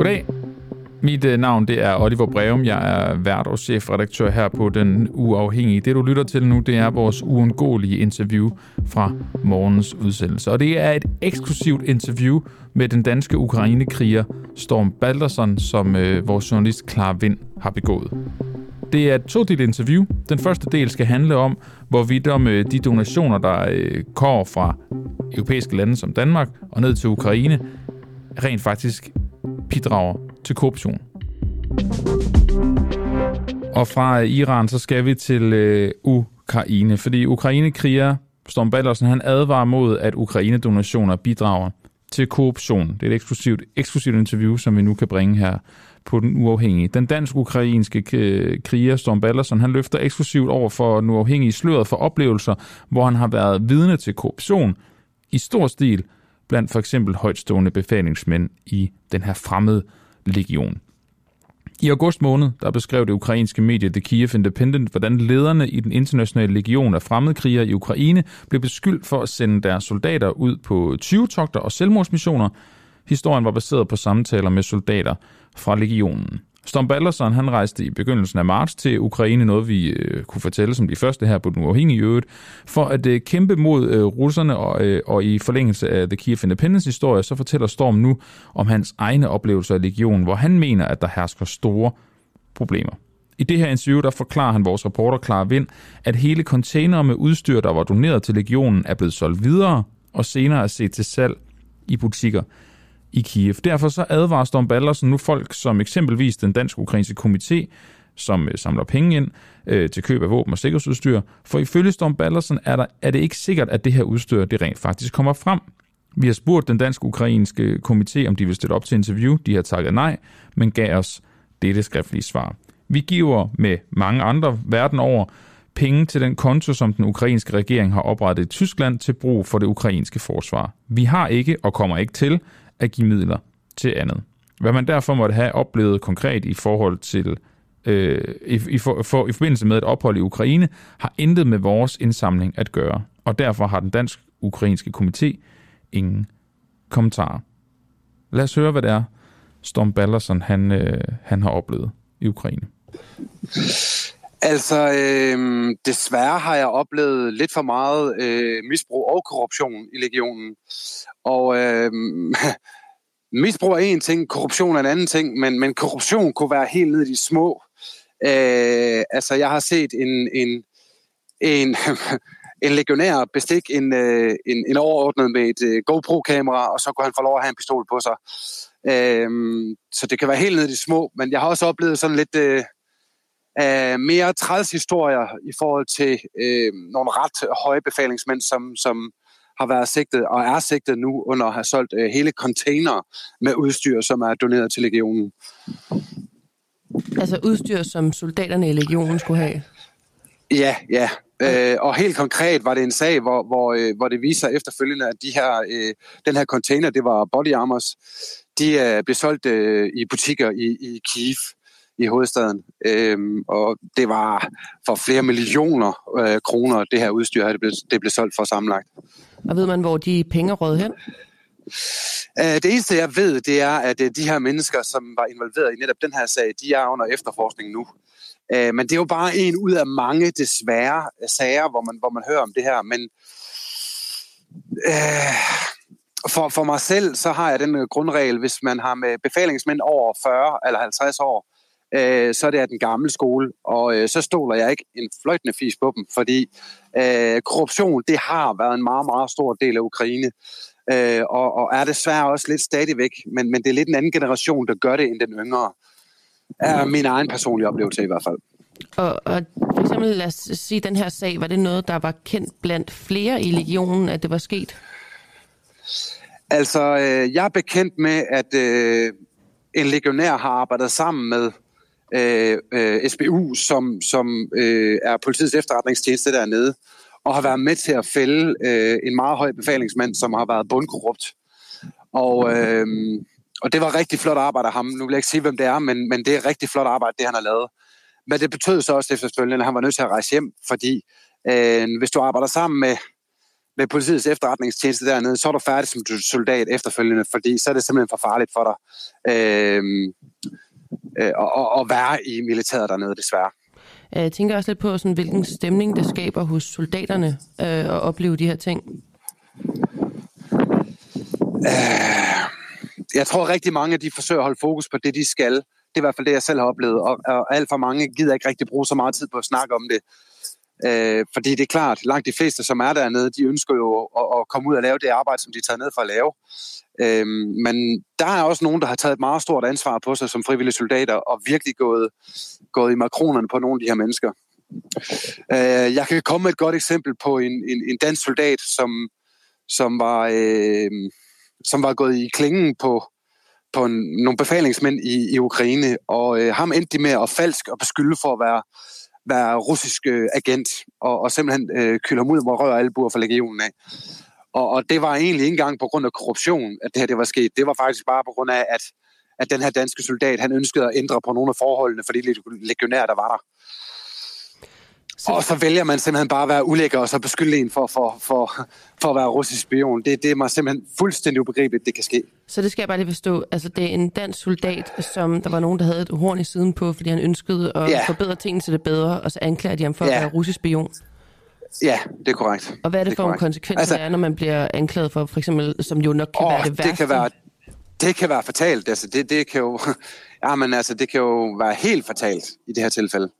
Goddag. Mit øh, navn det er Oliver Breum. Jeg er vært og chefredaktør her på Den Uafhængige. Det, du lytter til nu, det er vores uundgåelige interview fra morgens udsendelse. Og det er et eksklusivt interview med den danske ukrainekriger Storm Balderson, som øh, vores journalist Clara Vind har begået. Det er et todelt interview. Den første del skal handle om, hvorvidt om øh, de donationer, der øh, kommer fra europæiske lande som Danmark og ned til Ukraine, rent faktisk bidrager til korruption. Og fra øh, Iran, så skal vi til øh, Ukraine, fordi Ukraine-kriger Storm Ballersen, han advarer mod, at Ukraine-donationer bidrager til korruption. Det er et eksklusivt, eksklusivt interview, som vi nu kan bringe her på den uafhængige. Den dansk-ukrainske øh, kriger Storm Ballerson, han løfter eksklusivt over for den uafhængige sløret for oplevelser, hvor han har været vidne til korruption i stor stil blandt for eksempel højtstående befalingsmænd i den her fremmede legion. I august måned, der beskrev det ukrainske medie The Kiev Independent, hvordan lederne i den internationale legion af fremmedkrigere i Ukraine blev beskyldt for at sende deres soldater ud på 20-togter og selvmordsmissioner. Historien var baseret på samtaler med soldater fra legionen. Storm Ballerson, han rejste i begyndelsen af marts til Ukraine, noget vi øh, kunne fortælle som de første her på den uafhængige øvrigt, for at øh, kæmpe mod øh, russerne, og, øh, og i forlængelse af The Kiev Independence historie, så fortæller Storm nu om hans egne oplevelser af legionen, hvor han mener, at der hersker store problemer. I det her interview, der forklarer han vores reporter Clara Vind, at hele containere med udstyr, der var doneret til legionen, er blevet solgt videre, og senere er set til salg i butikker i Kiev. Derfor så advarer Storm Ballersen nu folk som eksempelvis den dansk-ukrainske komité, som øh, samler penge ind øh, til køb af våben og sikkerhedsudstyr. For ifølge Storm Ballersen er, der, er det ikke sikkert, at det her udstyr det rent faktisk kommer frem. Vi har spurgt den dansk-ukrainske komité, om de vil stille op til interview. De har takket nej, men gav os dette skriftlige svar. Vi giver med mange andre verden over penge til den konto, som den ukrainske regering har oprettet i Tyskland til brug for det ukrainske forsvar. Vi har ikke og kommer ikke til at give midler til andet. Hvad man derfor måtte have oplevet konkret i forhold til øh, i, i, for, for, i forbindelse med et ophold i Ukraine, har intet med vores indsamling at gøre, og derfor har den dansk-ukrainske komité ingen kommentarer. Lad os høre, hvad det er, Storm Ballerson han, øh, han har oplevet i Ukraine. Altså, øh, desværre har jeg oplevet lidt for meget øh, misbrug og korruption i legionen. Og øh, misbrug er en ting, korruption er en anden ting, men, men korruption kunne være helt ned i de små. Øh, altså, jeg har set en, en, en, en legionær bestik en, øh, en, en overordnet med et øh, GoPro-kamera, og så kunne han få lov at have en pistol på sig. Øh, så det kan være helt ned i de små, men jeg har også oplevet sådan lidt... Øh, uh, mere træls historier i forhold til uh, nogle ret høje befalingsmænd, som, som har været sigtet og er sigtet nu under at have solgt uh, hele container med udstyr, som er doneret til legionen. Altså udstyr, som soldaterne i legionen skulle have? Ja, ja. Øh, og helt konkret var det en sag, hvor, hvor, øh, hvor det viser efterfølgende, at de her, øh, den her container, det var body armors, de øh, blev solgt øh, i butikker i, i Kiev i hovedstaden. Øhm, og det var for flere millioner øh, kroner, det her udstyr det blev, det blev solgt for sammenlagt. Og ved man, hvor de penge råd hen? Øh, det eneste, jeg ved, det er, at øh, de her mennesker, som var involveret i netop den her sag, de er under efterforskning nu. Øh, men det er jo bare en ud af mange desværre sager, hvor man, hvor man hører om det her. Men øh, for, for mig selv, så har jeg den grundregel, hvis man har med befalingsmænd over 40 eller 50 år, øh, så er det af den gamle skole, og øh, så stoler jeg ikke en fløjtende fis på dem, fordi øh, korruption, det har været en meget, meget stor del af Ukraine, øh, og, og er desværre også lidt stadigvæk, men, men det er lidt en anden generation, der gør det end den yngre. Er min egen personlige oplevelse i hvert fald. Og, og for eksempel, lad os sige, den her sag, var det noget, der var kendt blandt flere i legionen, at det var sket? Altså, øh, jeg er bekendt med, at øh, en legionær har arbejdet sammen med øh, øh, SBU, som, som øh, er politiets efterretningstjeneste dernede, og har været med til at fælde øh, en meget høj befalingsmand, som har været bundkorrupt. Og, øh, og det var rigtig flot arbejde af ham. Nu vil jeg ikke sige, hvem det er, men, men det er rigtig flot arbejde, det han har lavet. Men det betød så også efterfølgende, at han var nødt til at rejse hjem, fordi øh, hvis du arbejder sammen med med politiets efterretningstjeneste dernede, så er du færdig som soldat efterfølgende, fordi så er det simpelthen for farligt for dig øh, øh, at, at være i militæret dernede, desværre. Jeg tænker også lidt på, sådan, hvilken stemning det skaber hos soldaterne øh, at opleve de her ting. Øh, jeg tror rigtig mange, de forsøger at holde fokus på det, de skal. Det er i hvert fald det, jeg selv har oplevet. Og, og alt for mange gider ikke rigtig bruge så meget tid på at snakke om det. Øh, fordi det er klart, langt de fleste, som er dernede, de ønsker jo at, at komme ud og lave det arbejde, som de er taget ned for at lave. Øh, men der er også nogen, der har taget et meget stort ansvar på sig som frivillige soldater, og virkelig gået, gået i makronerne på nogle af de her mennesker. Øh, jeg kan komme med et godt eksempel på en, en, en dansk soldat, som, som, var, øh, som var gået i klingen på, på en, nogle befalingsmænd i, i Ukraine, og øh, ham endte de med at falsk og beskylde for at være være russisk øh, agent, og, og simpelthen øh, kylde ham ud med rør og albuer for legionen af. Og, og det var egentlig ikke engang på grund af korruption, at det her det var sket. Det var faktisk bare på grund af, at, at den her danske soldat, han ønskede at ændre på nogle af forholdene for de legionærer, der var der. Så... Og så vælger man simpelthen bare at være ulækker og så beskylde en for, for, for, for at være russisk spion. Det, det er mig simpelthen fuldstændig ubegribeligt, det kan ske. Så det skal jeg bare lige forstå. Altså, det er en dansk soldat, som der var nogen, der havde et horn i siden på, fordi han ønskede at ja. forbedre tingene til det bedre, og så anklager de ham for ja. at være russisk spion. Ja, det er korrekt. Og hvad er det, det for en konsekvens, altså, er, når man bliver anklaget for, for eksempel, som jo nok kan åh, være det værste? Det kan være, det kan være fatalt. Altså, det, det kan jo, ja, men altså, det kan jo være helt fatalt i det her tilfælde.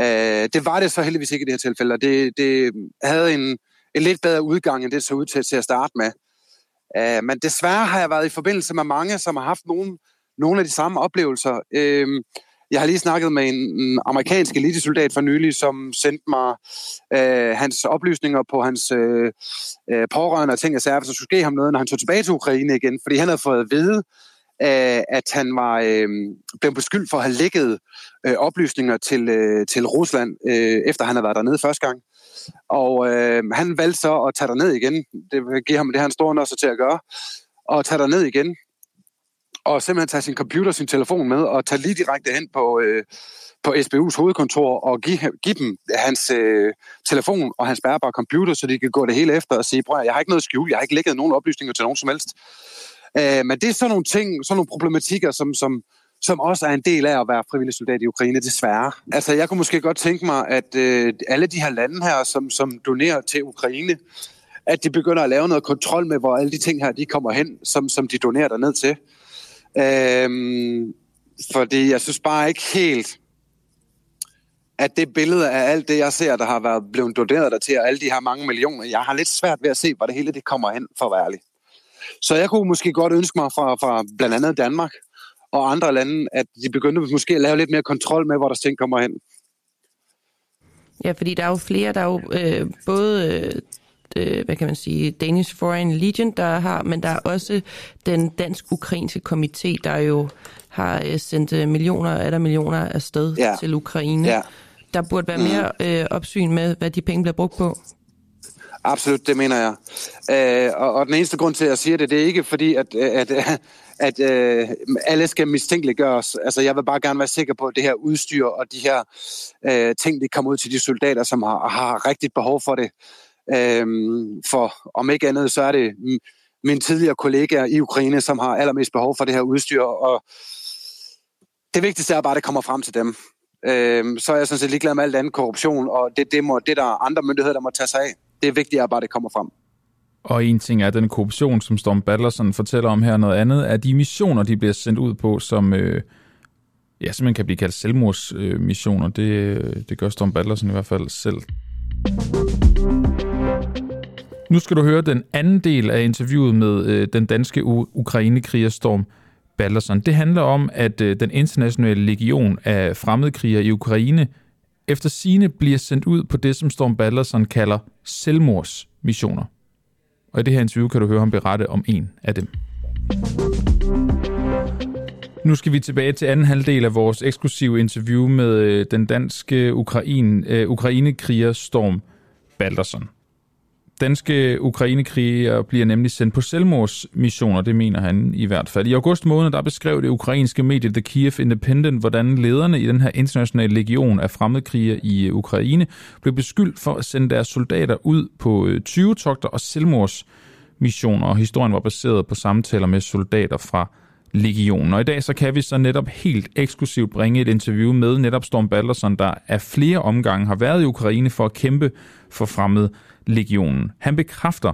Øh, det var det så heldigvis ikke i det her tilfælde, og det, det havde en, en lidt bedre udgang, end det så ud til, til at starte med. Øh, men desværre har jeg været i forbindelse med mange, som har haft nogle, nogle af de samme oplevelser. Øh, jeg har lige snakket med en, en amerikansk elitesoldat for nylig, som sendte mig øh, hans oplysninger på hans øh, øh pårørende og ting og sager, skulle ske ham noget, når han tog tilbage til Ukraine igen, fordi han havde fået at vide, øh, at han var øh, blevet beskyldt for at have lækket øh, oplysninger til, øh, til Rusland, øh, efter han havde været dernede første gang. Og øh, han valgte så at tage ned igen. Det giver ham det, han står også til at gøre. Og tage ned igen. Og simpelthen tage sin computer, sin telefon med, og tage lige direkte hen på, øh, på SBU's hovedkontor og give, give dem hans øh, telefon og hans bærbare computer, så de kan gå det hele efter og sige, prøv jeg har ikke noget skjul, jeg har ikke lækket nogen oplysninger til nogen som helst. Øh, men det er sådan nogle ting, sådan nogle problematikker, som, som, som også er en del af at være frivillig soldat i Ukraine, desværre. Altså, jeg kunne måske godt tænke mig, at øh, alle de her lande her, som, som donerer til Ukraine, at de begynder at lave noget kontrol med, hvor alle de ting her, de kommer hen, som, som de donerer ned til. Øhm, fordi jeg synes bare ikke helt, at det billede af alt det, jeg ser, der har været blevet doneret der til, og alle de her mange millioner, jeg har lidt svært ved at se, hvor det hele det kommer hen, for at være ærlig. Så jeg kunne måske godt ønske mig fra, fra blandt andet Danmark og andre lande, at de begyndte måske at lave lidt mere kontrol med, hvor der ting kommer hen. Ja, fordi der er jo flere, der er jo øh, både øh, hvad kan man sige, Danish Foreign Legion, der har, men der er også den dansk-ukrainske komité, der jo har øh, sendt øh, millioner af der millioner af sted ja. til Ukraine. Ja. Der burde være mere mm. øh, opsyn med, hvad de penge bliver brugt på. Absolut, det mener jeg. Øh, og, og den eneste grund til, at jeg siger det, det er ikke fordi, at, at, at, at øh, alle skal mistænkeliggøres. Altså, jeg vil bare gerne være sikker på, at det her udstyr og de her øh, ting, det kommer ud til de soldater, som har, har rigtigt behov for det. Øh, for om ikke andet, så er det mine tidligere kollegaer i Ukraine, som har allermest behov for det her udstyr. Og det vigtigste er bare, at det kommer frem til dem. Øh, så er jeg sådan set ligeglad med alt andet korruption, og det, det, må, det der er andre myndigheder, der må tage sig af det vigtige er bare, at det kommer frem. Og en ting er den korruption, som Storm Battlerson fortæller om her. Noget andet er de missioner, de bliver sendt ud på, som øh, ja, simpelthen kan blive kaldt selvmordsmissioner. Øh, det, det gør Storm Battlerson i hvert fald selv. Nu skal du høre den anden del af interviewet med øh, den danske ukrainekriger Storm Ballerson. Det handler om, at øh, den internationale legion af fremmedkrigere i Ukraine efter sine bliver sendt ud på det, som Storm Ballerson kalder selvmordsmissioner. Og i det her interview kan du høre ham berette om en af dem. Nu skal vi tilbage til anden halvdel af vores eksklusive interview med øh, den danske Ukraine, uh, øh, Ukraine-kriger Storm Balderson. Danske Ukrainekrigere bliver nemlig sendt på selvmordsmissioner, det mener han i hvert fald. I august måned der beskrev det ukrainske medie The Kiev Independent, hvordan lederne i den her internationale legion af fremmedkrigere i øh, Ukraine blev beskyldt for at sende deres soldater ud på øh, 20-togter og selvmordsmissioner, og historien var baseret på samtaler med soldater fra legionen. Og i dag så kan vi så netop helt eksklusivt bringe et interview med netop Storm Balderson, der af flere omgange har været i Ukraine for at kæmpe for fremmed legionen. Han bekræfter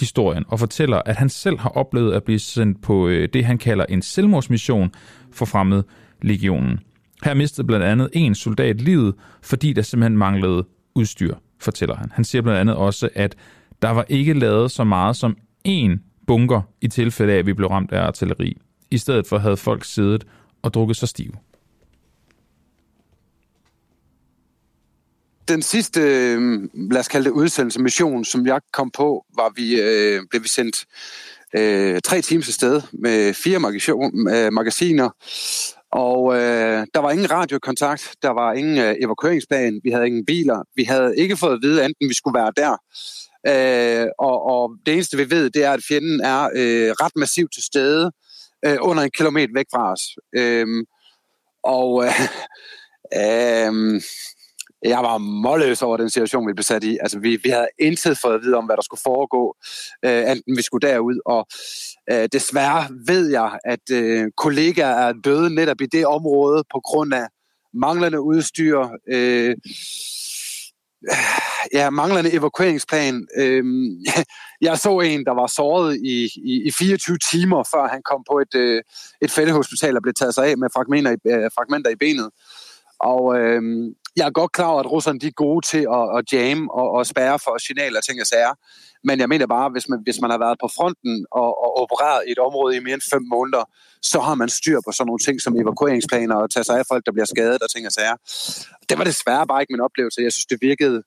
historien og fortæller, at han selv har oplevet at blive sendt på øh, det, han kalder en selvmordsmission for fremmed legionen. Her mistede blandt andet en soldat livet, fordi der simpelthen manglede udstyr, fortæller han. Han siger blandt andet også, at der var ikke lavet så meget som én bunker i tilfælde af, at vi blev ramt af artilleri. I stedet for havde folk siddet og drukket sig stive. den sidste, øhm, lad os kalde det udsendelse, mission, som jeg kom på, var vi, øh, blev vi sendt øh, tre timer til sted med fire øh, magasiner, og øh, der var ingen radiokontakt, der var ingen øh, evakueringsplan, vi havde ingen biler, vi havde ikke fået at vide, enten vi skulle være der. Øh, og, og det eneste vi ved, det er, at fjenden er øh, ret massivt til stede, øh, under en kilometer væk fra os. Øhm, og øh, øh, jeg var målløs over den situation, vi blev sat i. Altså, vi, vi havde intet fået at vide om, hvad der skulle foregå, øh, enten vi skulle derud. Og øh, desværre ved jeg, at øh, kollegaer er døde netop i det område på grund af manglende udstyr, øh, ja, manglende evakueringsplan. Øh, jeg så en, der var såret i, i, i 24 timer, før han kom på et, øh, et fældehospital og blev taget sig af med fragmenter i, øh, fragmenter i benet. Og øh, jeg er godt klar over, at russerne de er gode til at, at jamme og, og spærre for signaler og ting og sager. Men jeg mener bare, hvis man, hvis man har været på fronten og, og opereret i et område i mere end fem måneder, så har man styr på sådan nogle ting som evakueringsplaner og tage sig af folk, der bliver skadet og ting og sager. Det var desværre bare ikke min oplevelse. Jeg synes, det virkede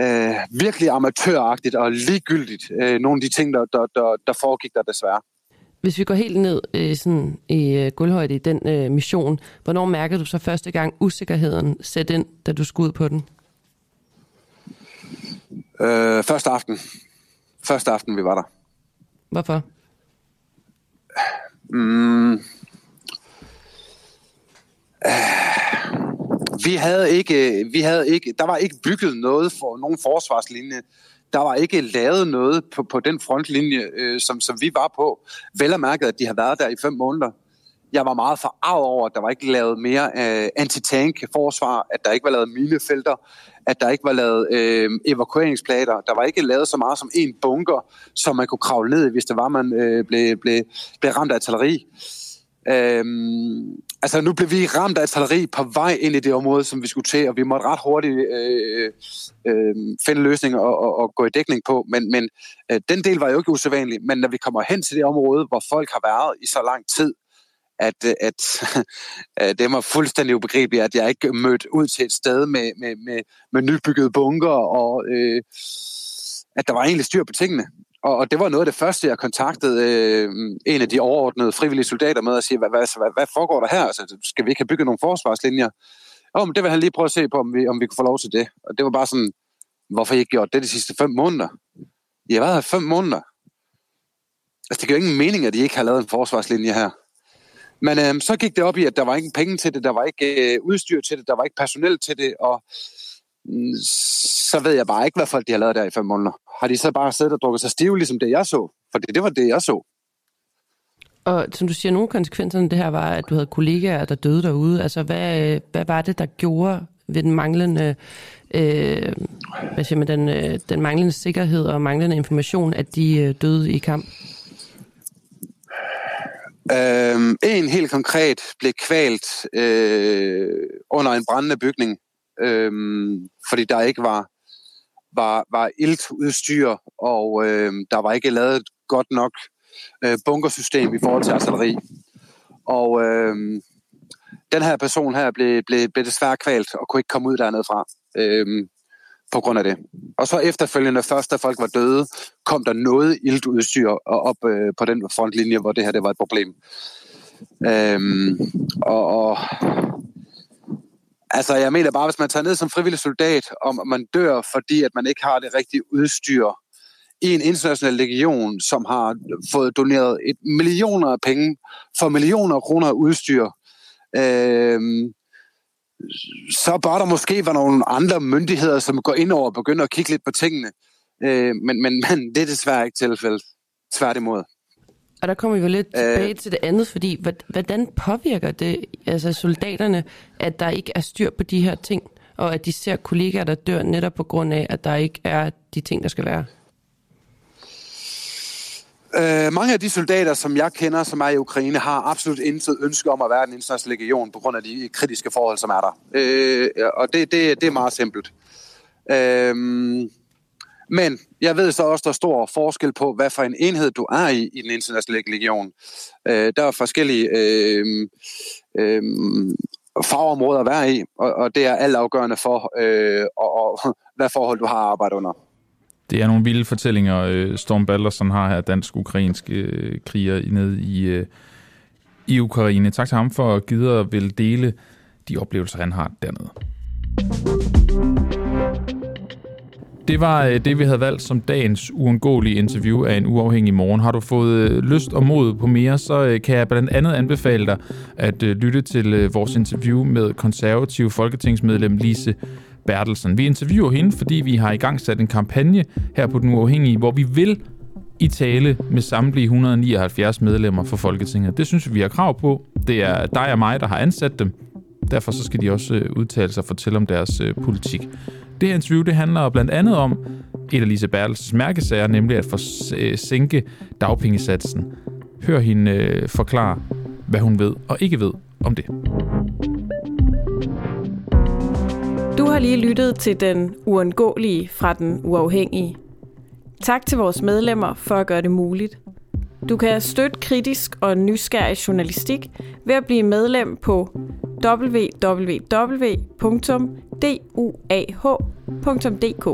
øh, virkelig amatøragtigt og ligegyldigt. Øh, nogle af de ting, der, der, der, der foregik der desværre. Hvis vi går helt ned øh, sådan i øh, gulvhøjde i den øh, mission, hvornår mærkede du så første gang usikkerheden sætte ind, da du skulle ud på den? Øh, første aften. Første aften, vi var der. Hvorfor? Mm. Øh, vi havde ikke, vi havde ikke, der var ikke bygget noget for nogen forsvarslinje der var ikke lavet noget på, på den frontlinje, øh, som, som vi var på. Vel at mærke, at de har været der i fem måneder. Jeg var meget forarvet over, at der var ikke lavet mere øh, antitank-forsvar, at der ikke var lavet minefelter, at der ikke var lavet øh, evakueringsplaner. Der var ikke lavet så meget som en bunker, som man kunne kravle ned hvis det var, man øh, blev, blev, blev ramt af artilleri. Øhm, altså nu blev vi ramt af artilleri på vej ind i det område, som vi skulle til, og vi måtte ret hurtigt øh, øh, finde løsninger og, og, og gå i dækning på. Men, men øh, den del var jo ikke usædvanlig. Men når vi kommer hen til det område, hvor folk har været i så lang tid, at, øh, at at det var fuldstændig ubegribeligt, at jeg ikke mødte ud til et sted med, med, med, med nybyggede bunker, og øh, at der var egentlig styr på tingene. Og, og det var noget af det første, jeg kontaktede øh, en af de overordnede frivillige soldater med at sige, hvad, hvad, altså, hvad, hvad foregår der her? Altså, skal vi ikke have bygget nogle forsvarslinjer? Og det vil han lige prøve at se på, om vi, om vi kunne få lov til det. Og det var bare sådan, hvorfor I ikke gjort det de sidste fem måneder? I har været her fem måneder. Altså, det giver ingen mening, at I ikke har lavet en forsvarslinje her. Men øh, så gik det op i, at der var ikke penge til det, der var ikke øh, udstyr til det, der var ikke personel til det, og så ved jeg bare ikke, hvad folk de har lavet der i fem måneder. Har de så bare siddet og drukket sig stive, ligesom det jeg så? For det, det var det, jeg så. Og som du siger, nogle konsekvenser af det her var, at du havde kollegaer, der døde derude. Altså, hvad, hvad var det, der gjorde ved den manglende, øh, hvad siger man, den, øh, den manglende sikkerhed og manglende information, at de øh, døde i kamp? Øhm, en helt konkret blev kvalt øh, under en brændende bygning, øhm, fordi der ikke var var, var iltudstyr, og øhm, der var ikke lavet et godt nok øh, bunkersystem i forhold til artilleri. Og øhm, den her person her blev, blev, blev desværre kvalt og kunne ikke komme ud dernede fra Øhm, på grund af det. Og så efterfølgende, først da folk var døde, kom der noget iltudstyr op øh, på den frontlinje, hvor det her det var et problem. Øhm, og, og Altså, jeg mener bare, hvis man tager ned som frivillig soldat, og man dør, fordi at man ikke har det rigtige udstyr i en international legion, som har fået doneret et millioner af penge for millioner af kroner af udstyr, øh, så bør der måske være nogle andre myndigheder, som går ind over og begynder at kigge lidt på tingene. Øh, men, men, men det er desværre ikke tilfældet. Tværtimod. Og der kommer vi jo lidt tilbage øh, til det andet, fordi hvordan påvirker det altså soldaterne, at der ikke er styr på de her ting, og at de ser kollegaer, der dør netop på grund af, at der ikke er de ting, der skal være? Øh, mange af de soldater, som jeg kender, som er i Ukraine, har absolut intet ønske om at være en international legion på grund af de kritiske forhold, som er der. Øh, og det, det, det er meget simpelt. Øh, men jeg ved så også, der er stor forskel på, hvad for en enhed du er i i den internationale legion. Øh, der er forskellige øh, øh, fagområder at være i, og, og det er alt afgørende for, øh, og, og hvad forhold du har arbejdet under. Det er nogle vilde fortællinger, øh, Storm Balderson har her, dansk-ukrainske øh, kriger nede i, øh, i Ukraine. Tak til ham for at gide at vil dele de oplevelser, han har dernede. Det var øh, det, vi havde valgt som dagens uundgåelige interview af en uafhængig morgen. Har du fået øh, lyst og mod på mere, så øh, kan jeg blandt andet anbefale dig at lytte til vores interview med konservativ folketingsmedlem Lise Bertelsen. Vi interviewer hende, fordi vi har i gang sat en kampagne her på Den Uafhængige, hvor vi vil i tale med samtlige 179 medlemmer for Folketinget. Det synes vi, vi har krav på. Det er dig og mig, der har ansat dem. Derfor så skal de også udtale sig og fortælle om deres politik. Det her interview det handler blandt andet om et af Lise Bertels mærkesager, nemlig at få øh, sænke dagpengesatsen. Hør hende øh, forklare, hvad hun ved og ikke ved om det. Du har lige lyttet til den uundgåelige fra den uafhængige. Tak til vores medlemmer for at gøre det muligt. Du kan støtte kritisk og nysgerrig journalistik ved at blive medlem på duah.dk.